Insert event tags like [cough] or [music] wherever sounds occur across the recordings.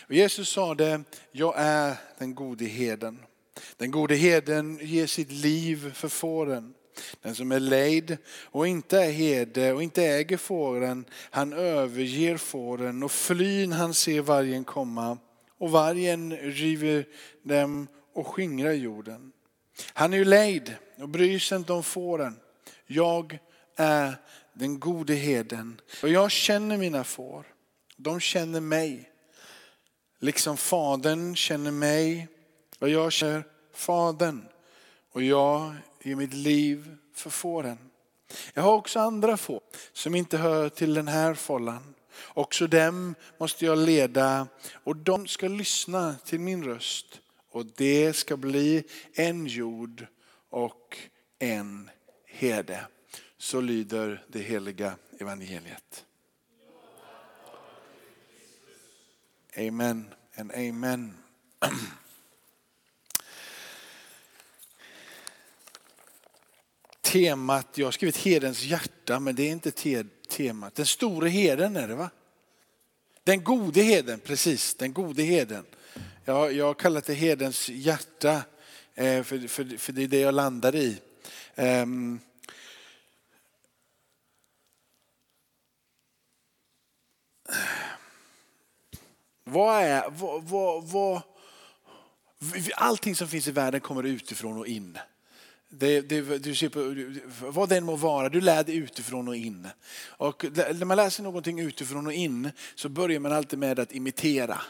Och Jesus sa det, jag är den gode heden. Den gode heden ger sitt liv för fåren. Den som är lejd och inte är herde och inte äger fåren, han överger fåren och flyn han ser vargen komma och vargen river dem och skingrar jorden. Han är ju lejd och bryr sig inte om fåren. Jag är den gode heden och jag känner mina får. De känner mig. Liksom fadern känner mig och jag känner fadern. Och jag ger mitt liv för fåren. Jag har också andra får som inte hör till den här fållan. Också dem måste jag leda och de ska lyssna till min röst. Och det ska bli en jord och en herde. Så lyder det heliga evangeliet. Amen and amen. Temat, jag har skrivit herdens hjärta men det är inte te temat. Den store herden är det va? Den gode heden, precis, den gode heden. Jag, jag har kallat det herdens hjärta eh, för, för, för det är det jag landar i. Um, vad är, vad, vad, vad, allting som finns i världen kommer utifrån och in. Det, det, du ser på, vad den må vara, du lär dig utifrån och in. Och när man läser någonting utifrån och in så börjar man alltid med att imitera.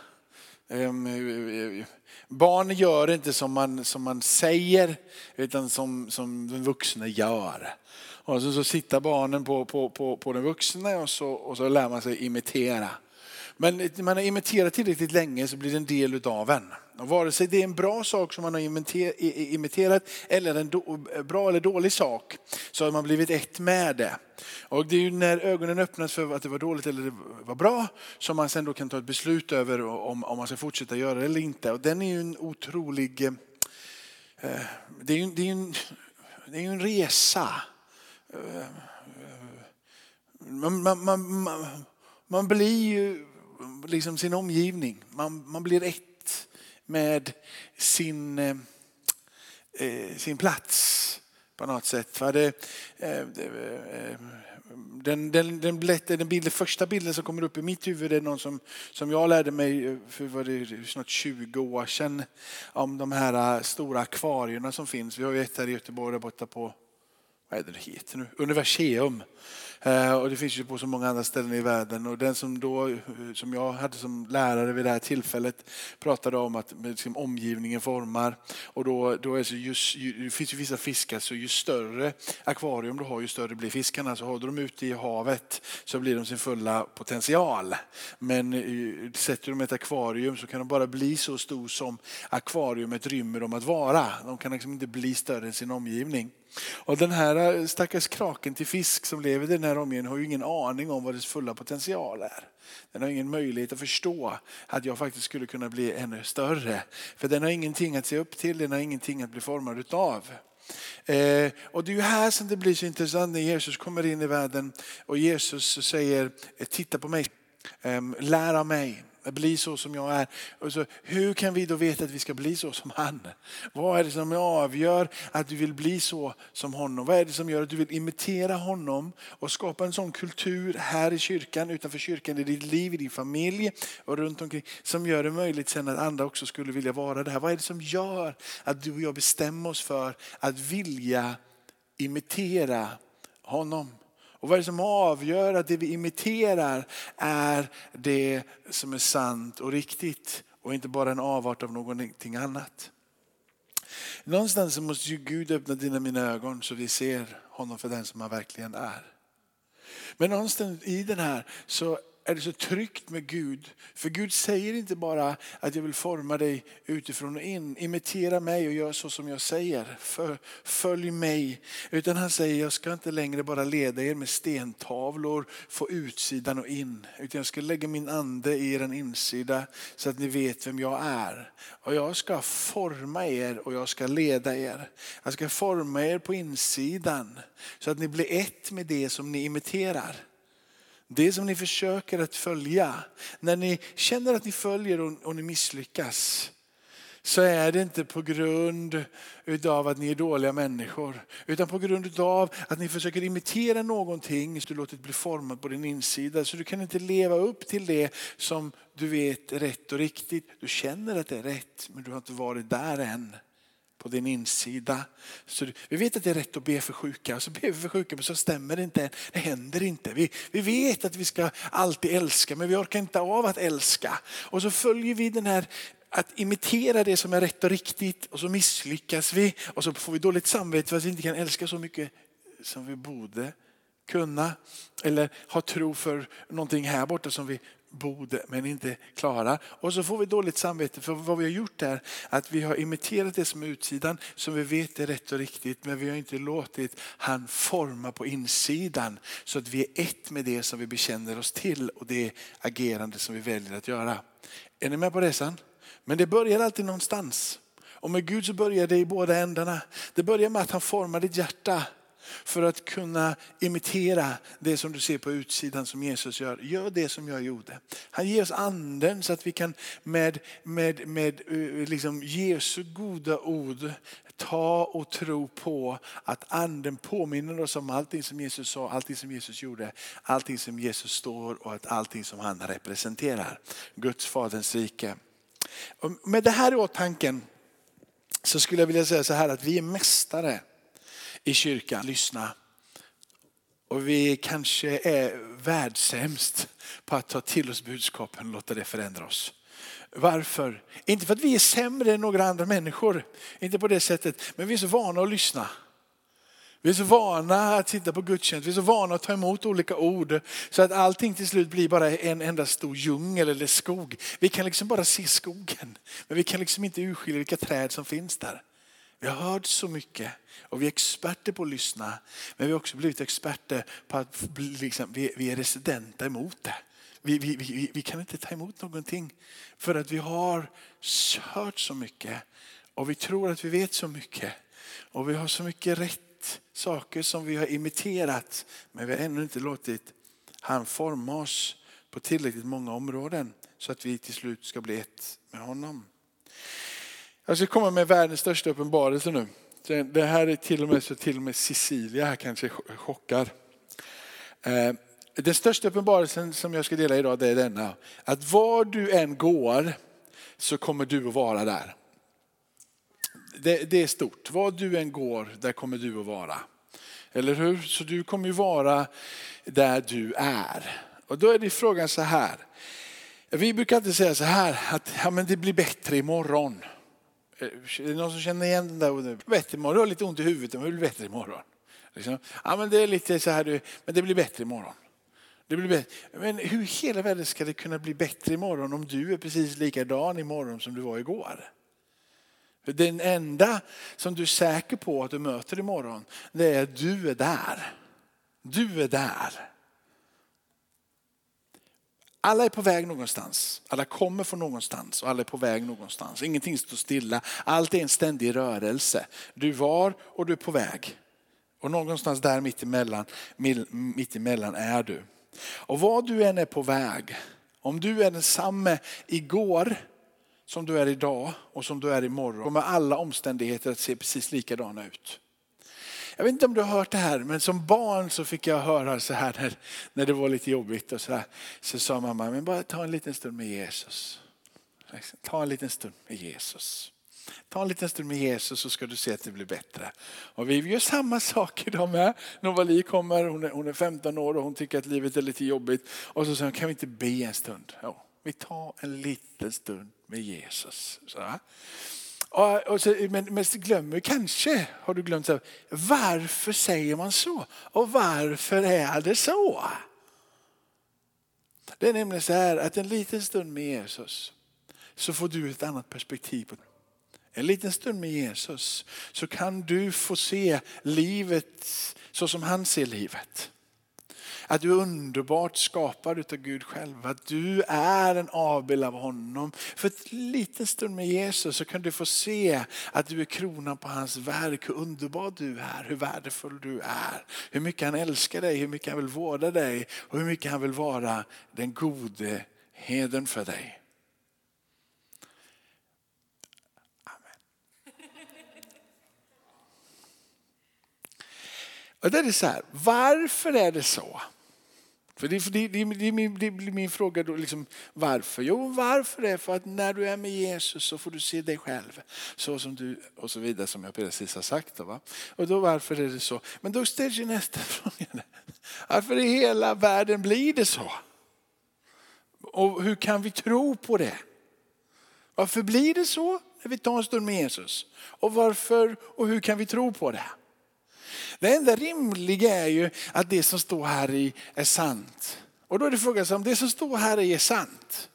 Ehm, barn gör inte som man, som man säger utan som, som den vuxna gör. Och så, så sitter barnen på, på, på, på den vuxna och så, och så lär man sig imitera. Men när man har imiterat tillräckligt länge så blir det en del av en. Och vare sig det är en bra sak som man har imiterat eller en bra eller dålig sak så har man blivit ett med det. Och det är ju när ögonen öppnas för att det var dåligt eller det var bra som man sen då kan ta ett beslut över om, om man ska fortsätta göra det eller inte. Och den är ju en otrolig, eh, det är ju, det är en, det är en resa. Eh, eh, man, man, man, man blir ju liksom sin omgivning. Man, man blir ett med sin, eh, eh sin plats på något sätt. Va? det, eh, eh, den, den, den, den, bild, första bilden som kommer upp i mitt huvud är någon som, som jag lärde mig för var det, snart 20 år sedan om de här eh, stora akvarierna som finns. Vi har ju ett här i Göteborg där borta på, vad är det det heter nu, Universium. Eh, och det finns ju på så många andra ställen i världen. Och den som, då, som jag hade som lärare vid det här tillfället pratade om att liksom, omgivningen formar. Och då, då är så just, det finns ju vissa fiskar, så ju större akvarium du har ju större blir fiskarna. Så håller de ute i havet så blir de sin fulla potential. Men eh, sätter de ett akvarium så kan de bara bli så stor som akvariumet rymmer dem att vara. De kan liksom inte bli större än sin omgivning. Och den här eh, stackars kraken till fisk som lever i den här omgivningen har ju ingen aning om vad dess fulla potential är. Den har ingen möjlighet att förstå att jag faktiskt skulle kunna bli ännu större. För den har ingenting att se upp till, den har ingenting att bli formad utav. Eh, och det är ju här som det blir så intressant när Jesus kommer in i världen och Jesus säger eh, titta på mig, eh, lär av mig bli så som jag är. Och så, hur kan vi då veta att vi ska bli så som han? Vad är det som avgör att du vill bli så som honom? Vad är det som gör att du vill imitera honom och skapa en sån kultur här i kyrkan, utanför kyrkan, i ditt liv, i din familj och runt omkring som gör det möjligt sen att andra också skulle vilja vara det här. Vad är det som gör att du och jag bestämmer oss för att vilja imitera honom? Och vad är det som avgör att det vi imiterar är det som är sant och riktigt och inte bara en avart av någonting annat? Någonstans måste ju Gud öppna dina mina ögon så vi ser honom för den som han verkligen är. Men någonstans i den här så är det så tryggt med Gud. För Gud säger inte bara att jag vill forma dig utifrån och in. Imitera mig och gör så som jag säger. För, följ mig. Utan han säger jag ska inte längre bara leda er med stentavlor, få utsidan och in. Utan jag ska lägga min ande i er insida så att ni vet vem jag är. Och jag ska forma er och jag ska leda er. Jag ska forma er på insidan så att ni blir ett med det som ni imiterar det som ni försöker att följa, när ni känner att ni följer och, och ni misslyckas, så är det inte på grund av att ni är dåliga människor. Utan på grund av att ni försöker imitera någonting som du låtit bli format på din insida. Så du kan inte leva upp till det som du vet är rätt och riktigt. Du känner att det är rätt men du har inte varit där än på din insida. Så vi vet att det är rätt att be för sjuka, så ber vi för sjuka men så stämmer det inte. Det händer inte. Vi, vi vet att vi ska alltid älska men vi orkar inte av att älska. Och så följer vi den här att imitera det som är rätt och riktigt och så misslyckas vi och så får vi dåligt samvete för att vi inte kan älska så mycket som vi borde kunna. Eller ha tro för någonting här borta som vi borde men inte klarar. Och så får vi dåligt samvete för vad vi har gjort är att vi har imiterat det som är utsidan som vi vet är rätt och riktigt men vi har inte låtit han forma på insidan så att vi är ett med det som vi bekänner oss till och det agerande som vi väljer att göra. Är ni med på resan? Men det börjar alltid någonstans. Och med Gud så börjar det i båda ändarna. Det börjar med att han formar ditt hjärta för att kunna imitera det som du ser på utsidan som Jesus gör. Gör det som jag gjorde. Han ger oss anden så att vi kan med, med, med eh, liksom Jesu goda ord ta och tro på att anden påminner oss om allting som Jesus sa, allting som Jesus gjorde, allting som Jesus står och att allting som han representerar. Guds faderns rike. Och med det här i åtanke så skulle jag vilja säga så här att vi är mästare i kyrkan. Lyssna. Och vi kanske är världssämst på att ta till oss budskapen och låta det förändra oss. Varför? Inte för att vi är sämre än några andra människor, inte på det sättet, men vi är så vana att lyssna. Vi är så vana att sitta på gudstjänst, vi är så vana att ta emot olika ord så att allting till slut blir bara en enda stor djungel eller skog. Vi kan liksom bara se skogen, men vi kan liksom inte urskilja vilka träd som finns där. Vi har hört så mycket och vi är experter på att lyssna. Men vi har också blivit experter på att liksom, vi, vi är residenta emot det. Vi, vi, vi, vi, kan inte ta emot någonting för att vi har hört så mycket och vi tror att vi vet så mycket. Och vi har så mycket rätt saker som vi har imiterat men vi har ännu inte låtit han forma oss på tillräckligt många områden så att vi till slut ska bli ett med honom. Jag ska komma med världens största uppenbarelse nu. Det här är till och med så till och med Cecilia här kanske chockar. Eh, den största uppenbarelsen som jag ska dela idag det är denna. Att var du än går så kommer du att vara där. Det, det är stort. Var du än går, där kommer du att vara. Eller hur? Så du kommer ju vara där du är. Och då är det frågan så här. Vi brukar alltid säga så här att ja, men det blir bättre imorgon. Eh, är det någon som känner igen den där? Bättre imorgon, du har lite ont i huvudet, men det blir bättre imorgon. Liksom. Ja, men det är lite så här, men det blir bättre imorgon. Det blir bättre. Men hur i hela världen ska det kunna bli bättre imorgon om du är precis likadan imorgon som du var igår? För den enda som du är säker på att du möter imorgon, det är att du är där. Du är där. Alla är på väg någonstans. Alla kommer från någonstans och alla är på väg någonstans. Ingenting står stilla. Allt är en ständig rörelse. Du var och du är på väg. Och någonstans där mittemellan, mittemellan är du. Och vad du än är på väg, om du är densamme igår som du är idag och som du är imorgon kommer alla omständigheter att se precis likadana ut. Jag vet inte om du har hört det här, men som barn så fick jag höra så här när, när det var lite jobbigt. Och så, här, så sa mamma, men bara ta en liten stund med Jesus. Ta en liten stund med Jesus. Ta en liten stund med Jesus så ska du se att det blir bättre. Och vi gör samma sak idag med. Novali kommer, hon är, hon är 15 år och hon tycker att livet är lite jobbigt. Och så säger hon, kan vi inte be en stund? Ja, vi tar en liten stund med Jesus. Så, och så, men, men glömmer kanske, har du glömt, så, varför säger man så? Och varför är det så? Det är nämligen så här att en liten stund med Jesus så får du ett annat perspektiv. på En liten stund med Jesus så kan du få se livet så som han ser livet. Att du är underbart skapad utav Gud själv. Att du är en avbild av honom. För ett liten stund med Jesus så kan du få se att du är kronan på hans verk. Hur underbar du är, hur värdefull du är. Hur mycket han älskar dig, hur mycket han vill vårda dig och hur mycket han vill vara den gode heden för dig. Och det är så här, varför är det så? För det, det, det, det, min, det blir min fråga då, liksom, varför? Jo, varför är för att när du är med Jesus så får du se dig själv så som du och så vidare som jag precis har sagt. Då, va? Och då varför är det så? Men då ställs ju nästa [laughs] fråga. Varför i hela världen blir det så? Och hur kan vi tro på det? Varför blir det så när vi tar en stund med Jesus? Och varför och hur kan vi tro på det? Det enda rimliga är ju att det som står här i är sant. Och då är det frågan om det som står här i är sant.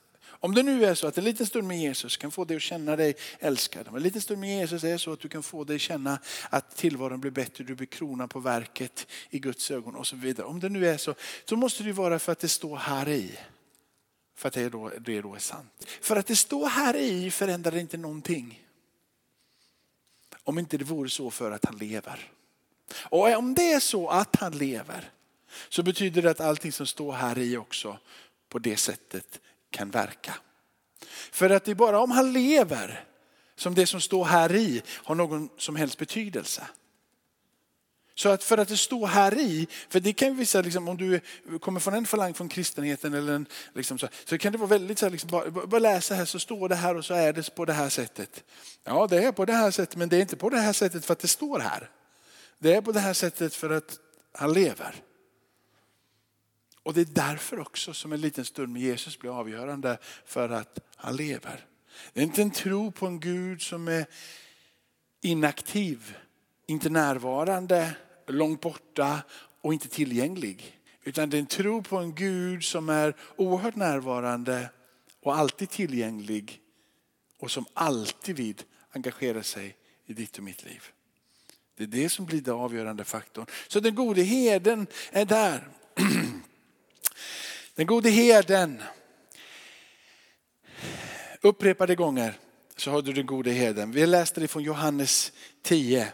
Om det nu är så att en liten stund med Jesus kan få dig att känna dig älskad. Om en liten stund med Jesus är så att du kan få dig att känna att tillvaron blir bättre, du blir kronan på verket i Guds ögon och så vidare. Om det nu är så, så måste det vara för att det står här i. För att det då, det då är sant. För att det står här i förändrar inte någonting. Om inte det vore så för att han lever. Och om det är så att han lever så betyder det att allting som står här i också på det sättet kan verka. För att det är bara om han lever som det som står här i har någon som helst betydelse. Så att för att det står här i, för det kan ju visa liksom, om du kommer från en falang från kristenheten eller en, liksom så, så kan det vara väldigt så här, liksom, bara, bara läsa här så står det här och så är det på det här sättet. Ja det är på det här sättet men det är inte på det här sättet för att det står här. Det är på det här sättet för att han lever. Och det är därför också som en liten stund med Jesus blir avgörande för att han lever. Det är inte en tro på en Gud som är inaktiv, inte närvarande, långt borta och inte tillgänglig. Utan det är en tro på en Gud som är oerhört närvarande och alltid tillgänglig och som alltid engagerar sig i ditt och mitt liv. Det är det som blir den avgörande faktorn. Så den gode herden är där. [clears throat] Den gode herden. Upprepade gånger så har du den gode herden. Vi läste det från Johannes 10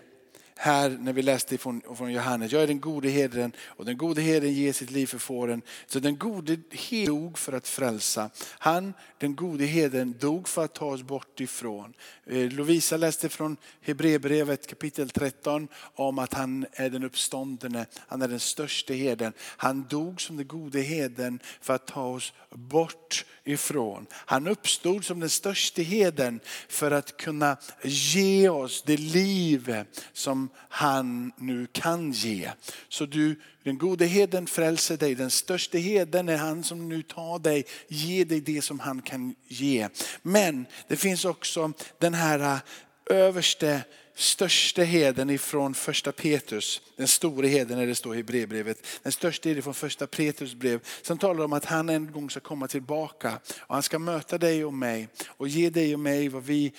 här när vi läste från, från Johannes. Jag är den gode herden och den gode herden ger sitt liv för fåren. Så den gode herden dog för att frälsa. Han, den gode herden, dog för att ta oss bort ifrån. Eh, Lovisa läste från Hebreerbrevet kapitel 13 om att han är den uppståndne. Han är den största herden. Han dog som den gode herden för att ta oss bort ifrån. Han uppstod som den största herden för att kunna ge oss det liv som han nu kan ge. Så du, den gode heden frälser dig, den största heden är han som nu tar dig, ger dig det som han kan ge. Men det finns också den här äh, överste största heden ifrån första Petrus, den stora heden när det står i brevbrevet. Den största är från första Petrus brev som talar om att han en gång ska komma tillbaka och han ska möta dig och mig och ge dig och mig vad vi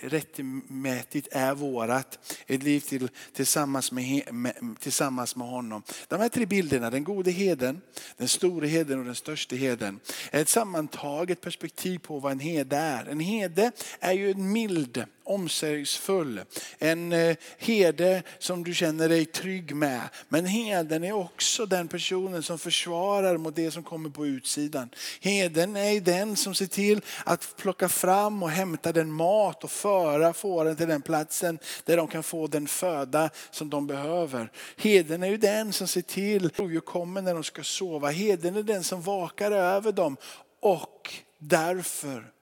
rättmätigt är vårat. Ett liv till, tillsammans, med, med, tillsammans med honom. De här tre bilderna, den gode heden, den stora heden och den största heden är ett sammantaget perspektiv på vad en herde är. En herde är ju en mild omsorgsfull. En eh, herde som du känner dig trygg med. Men heden är också den personen som försvarar mot det som kommer på utsidan. Heden är den som ser till att plocka fram och hämta den mat och föra fåren till den platsen där de kan få den föda som de behöver. Heden är ju den som ser till att rovdjur kommer när de ska sova. Heden är den som vakar över dem och därför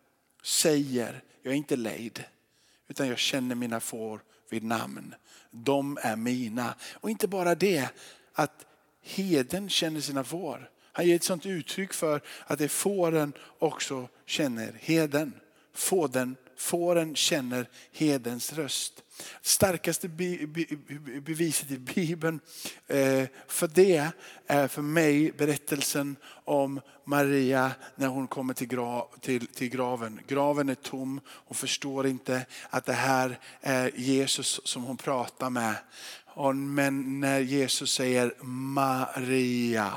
säger jag är inte lejd utan jag känner mina får vid namn. De är mina. Och inte bara det, att heden känner sina får. Han ger ett sånt uttryck för att det fåren också känner heden. Fåden, fåren känner hedens röst. Starkaste beviset i Bibeln eh, för det är för mig berättelsen om Maria när hon kommer till, gra till, till graven. Graven är tom, hon förstår inte att det här är Jesus som hon pratar med. Men när Jesus säger Maria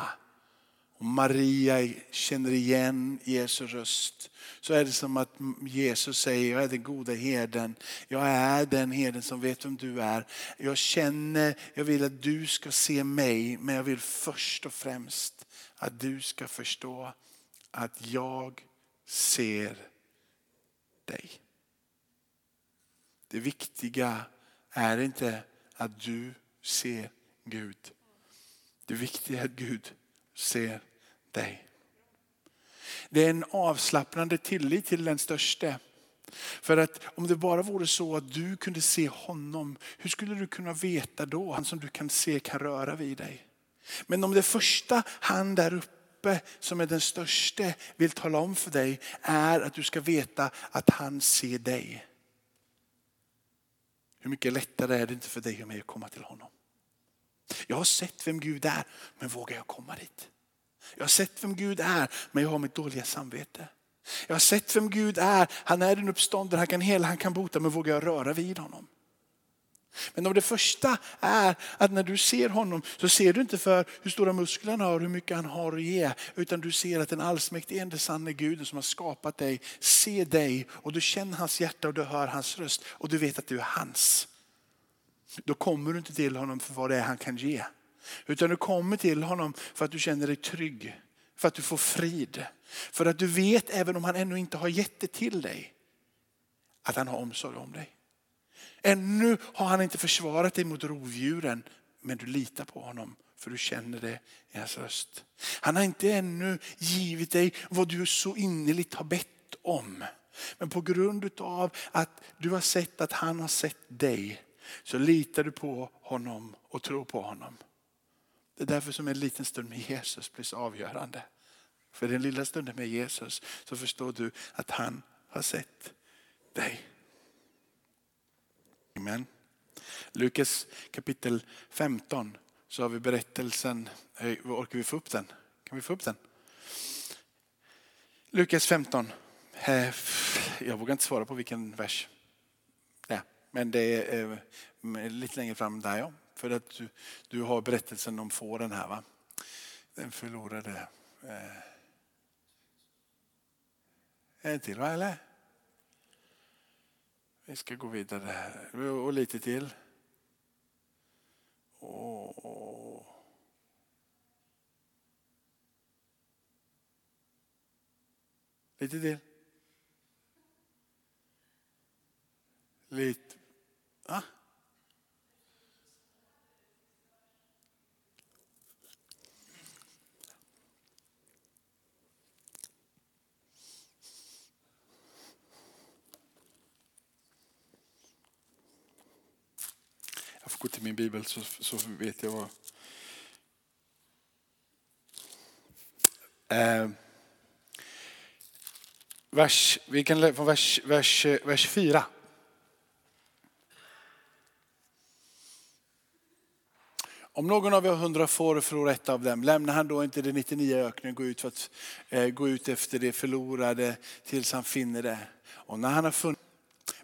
och Maria känner igen Jesu röst så är det som att Jesus säger, jag är den goda herden. Jag är den herden som vet vem du är. Jag känner, jag vill att du ska se mig, men jag vill först och främst att du ska förstå att jag ser dig. Det viktiga är inte att du ser Gud. Det viktiga är att Gud ser dig. Det är en avslappnande tillit till den störste. För att om det bara vore så att du kunde se honom, hur skulle du kunna veta då? Han som du kan se kan röra vid dig. Men om det första han där uppe som är den störste vill tala om för dig är att du ska veta att han ser dig. Hur mycket lättare är det inte för dig och mig att komma till honom? Jag har sett vem Gud är, men vågar jag komma dit? Jag har sett vem Gud är, men jag har mitt dåliga samvete. Jag har sett vem Gud är. Han är den uppståndare, han kan hela, han kan bota, men vågar jag röra vid honom? Men om det första är att när du ser honom så ser du inte för hur stora muskler han har och hur mycket han har att ge. Utan du ser att den allsmäktige ende sanne Guden som har skapat dig ser dig och du känner hans hjärta och du hör hans röst och du vet att du är hans. Då kommer du inte till honom för vad det är han kan ge. Utan du kommer till honom för att du känner dig trygg. För att du får frid. För att du vet, även om han ännu inte har gett det till dig, att han har omsorg om dig. Ännu har han inte försvarat dig mot rovdjuren, men du litar på honom för du känner det i hans röst. Han har inte ännu givit dig vad du så innerligt har bett om. Men på grund av att du har sett att han har sett dig så litar du på honom och tror på honom. Det är därför som en liten stund med Jesus blir så avgörande. För den lilla stunden med Jesus så förstår du att han har sett dig. Amen. Lukas kapitel 15 så har vi berättelsen, orkar vi få upp den? Kan vi få upp den? Lukas 15. Jag vågar inte svara på vilken vers. Eh, men det är lite längre fram där ja. För att du, du har berättelsen om fåren här va. Den förlorade. Eh, en till va eller? Vi ska gå vidare här. Och lite till. Och... Lite till. Lite. Va? Jag får gå till min bibel så, så vet jag vad. Eh, vers, vi kan läsa från vers, vers, vers 4. Om någon av er har hundra får och förlorar ett av dem, lämnar han då inte det 99 öknen och går ut, för att, eh, gå ut efter det förlorade tills han finner det. Och när han har funnit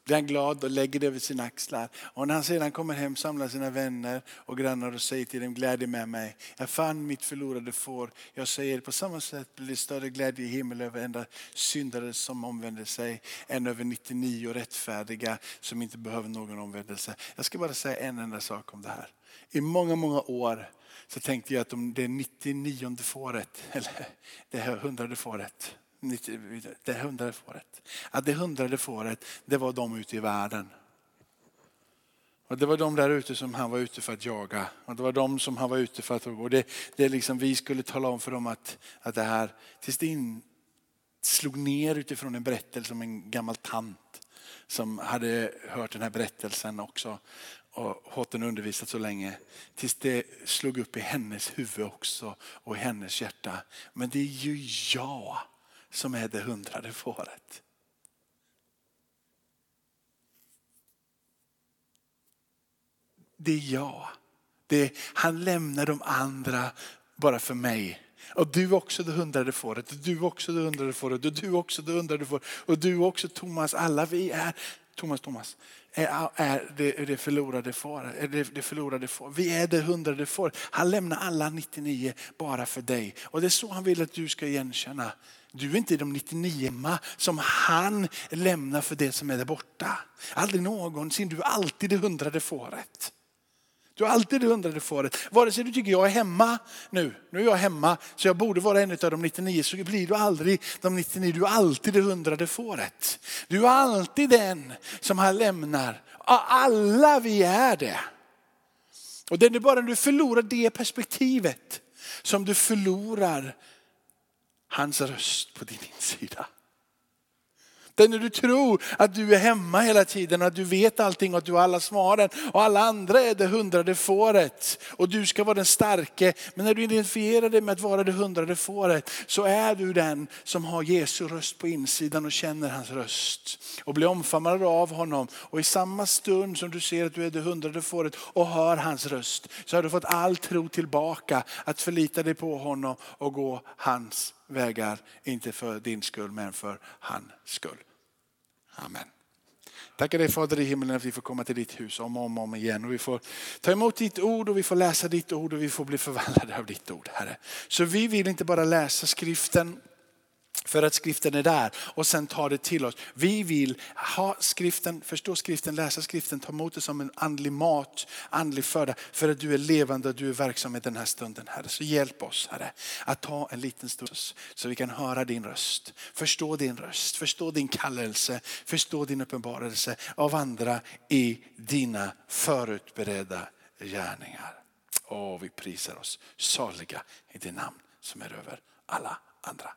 blir han glad och lägger det över sina axlar. Och när han sedan kommer hem samlar sina vänner och grannar och säger till dem, glädje med mig. Jag fann mitt förlorade får. Jag säger på samma sätt blir det större glädje i himmel över enda syndare som omvänder sig än över 99 rättfärdiga som inte behöver någon omvändelse. Jag ska bara säga en enda sak om det här. I många, många år så tänkte jag att om det 99 fåret, [laughs] eller det här hundrade fåret, det hundrade fåret. Att det hundrade fåret, det var de ute i världen. Och det var de där ute som han var ute för att jaga. Och det var de som han var ute för att... Och det, det liksom, vi skulle tala om för dem att, att det här, tills det in, slog ner utifrån en berättelse om en gammal tant som hade hört den här berättelsen också och hört den undervisat så länge. Tills det slog upp i hennes huvud också och i hennes hjärta. Men det är ju jag som är det hundrade fåret. Det är jag. Det är, han lämnar de andra bara för mig. Och du också det hundrade fåret, och du också det hundrade fåret, och du också det hundrade fåret, och du också Thomas. Alla vi är Thomas, Thomas, är, är det, det förlorade far, Är det, det förlorade far. Vi är det hundrade får. Han lämnar alla 99 bara för dig. Och det är så han vill att du ska igenkänna. Du är inte de 99 som han lämnar för det som är där borta. Aldrig någonsin, du är alltid det hundrade fåret. Du har alltid det hundrade fåret. Vare sig du tycker jag är hemma nu, nu är jag hemma så jag borde vara en av de 99 så blir du aldrig de 99, du är alltid det hundrade fåret. Du är alltid den som han lämnar. Alla vi är det. Och det är bara när du förlorar det perspektivet som du förlorar hans röst på din insida. Det är när du tror att du är hemma hela tiden och att du vet allting och att du har alla svaren. Och alla andra är det hundrade fåret. Och du ska vara den starke. Men när du identifierar dig med att vara det hundrade fåret så är du den som har Jesu röst på insidan och känner hans röst. Och blir omfamnad av honom. Och i samma stund som du ser att du är det hundrade fåret och hör hans röst så har du fått all tro tillbaka att förlita dig på honom och gå hans vägar. Inte för din skull men för hans skull. Amen. Tackar dig Fader i himlen att vi får komma till ditt hus om och om, om igen. Och vi får ta emot ditt ord och vi får läsa ditt ord och vi får bli förvandlade av ditt ord Herre. Så vi vill inte bara läsa skriften för att skriften är där och sen tar det till oss. Vi vill ha skriften, förstå skriften, läsa skriften, ta emot det som en andlig mat, andlig föda. För att du är levande och du är verksam i den här stunden Herre. Så hjälp oss Herre att ta en liten stund så vi kan höra din röst. Förstå din röst, förstå din kallelse, förstå din uppenbarelse av andra i dina förutberedda gärningar. Åh, vi prisar oss saliga i det namn som är över alla andra.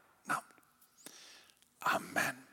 Amen.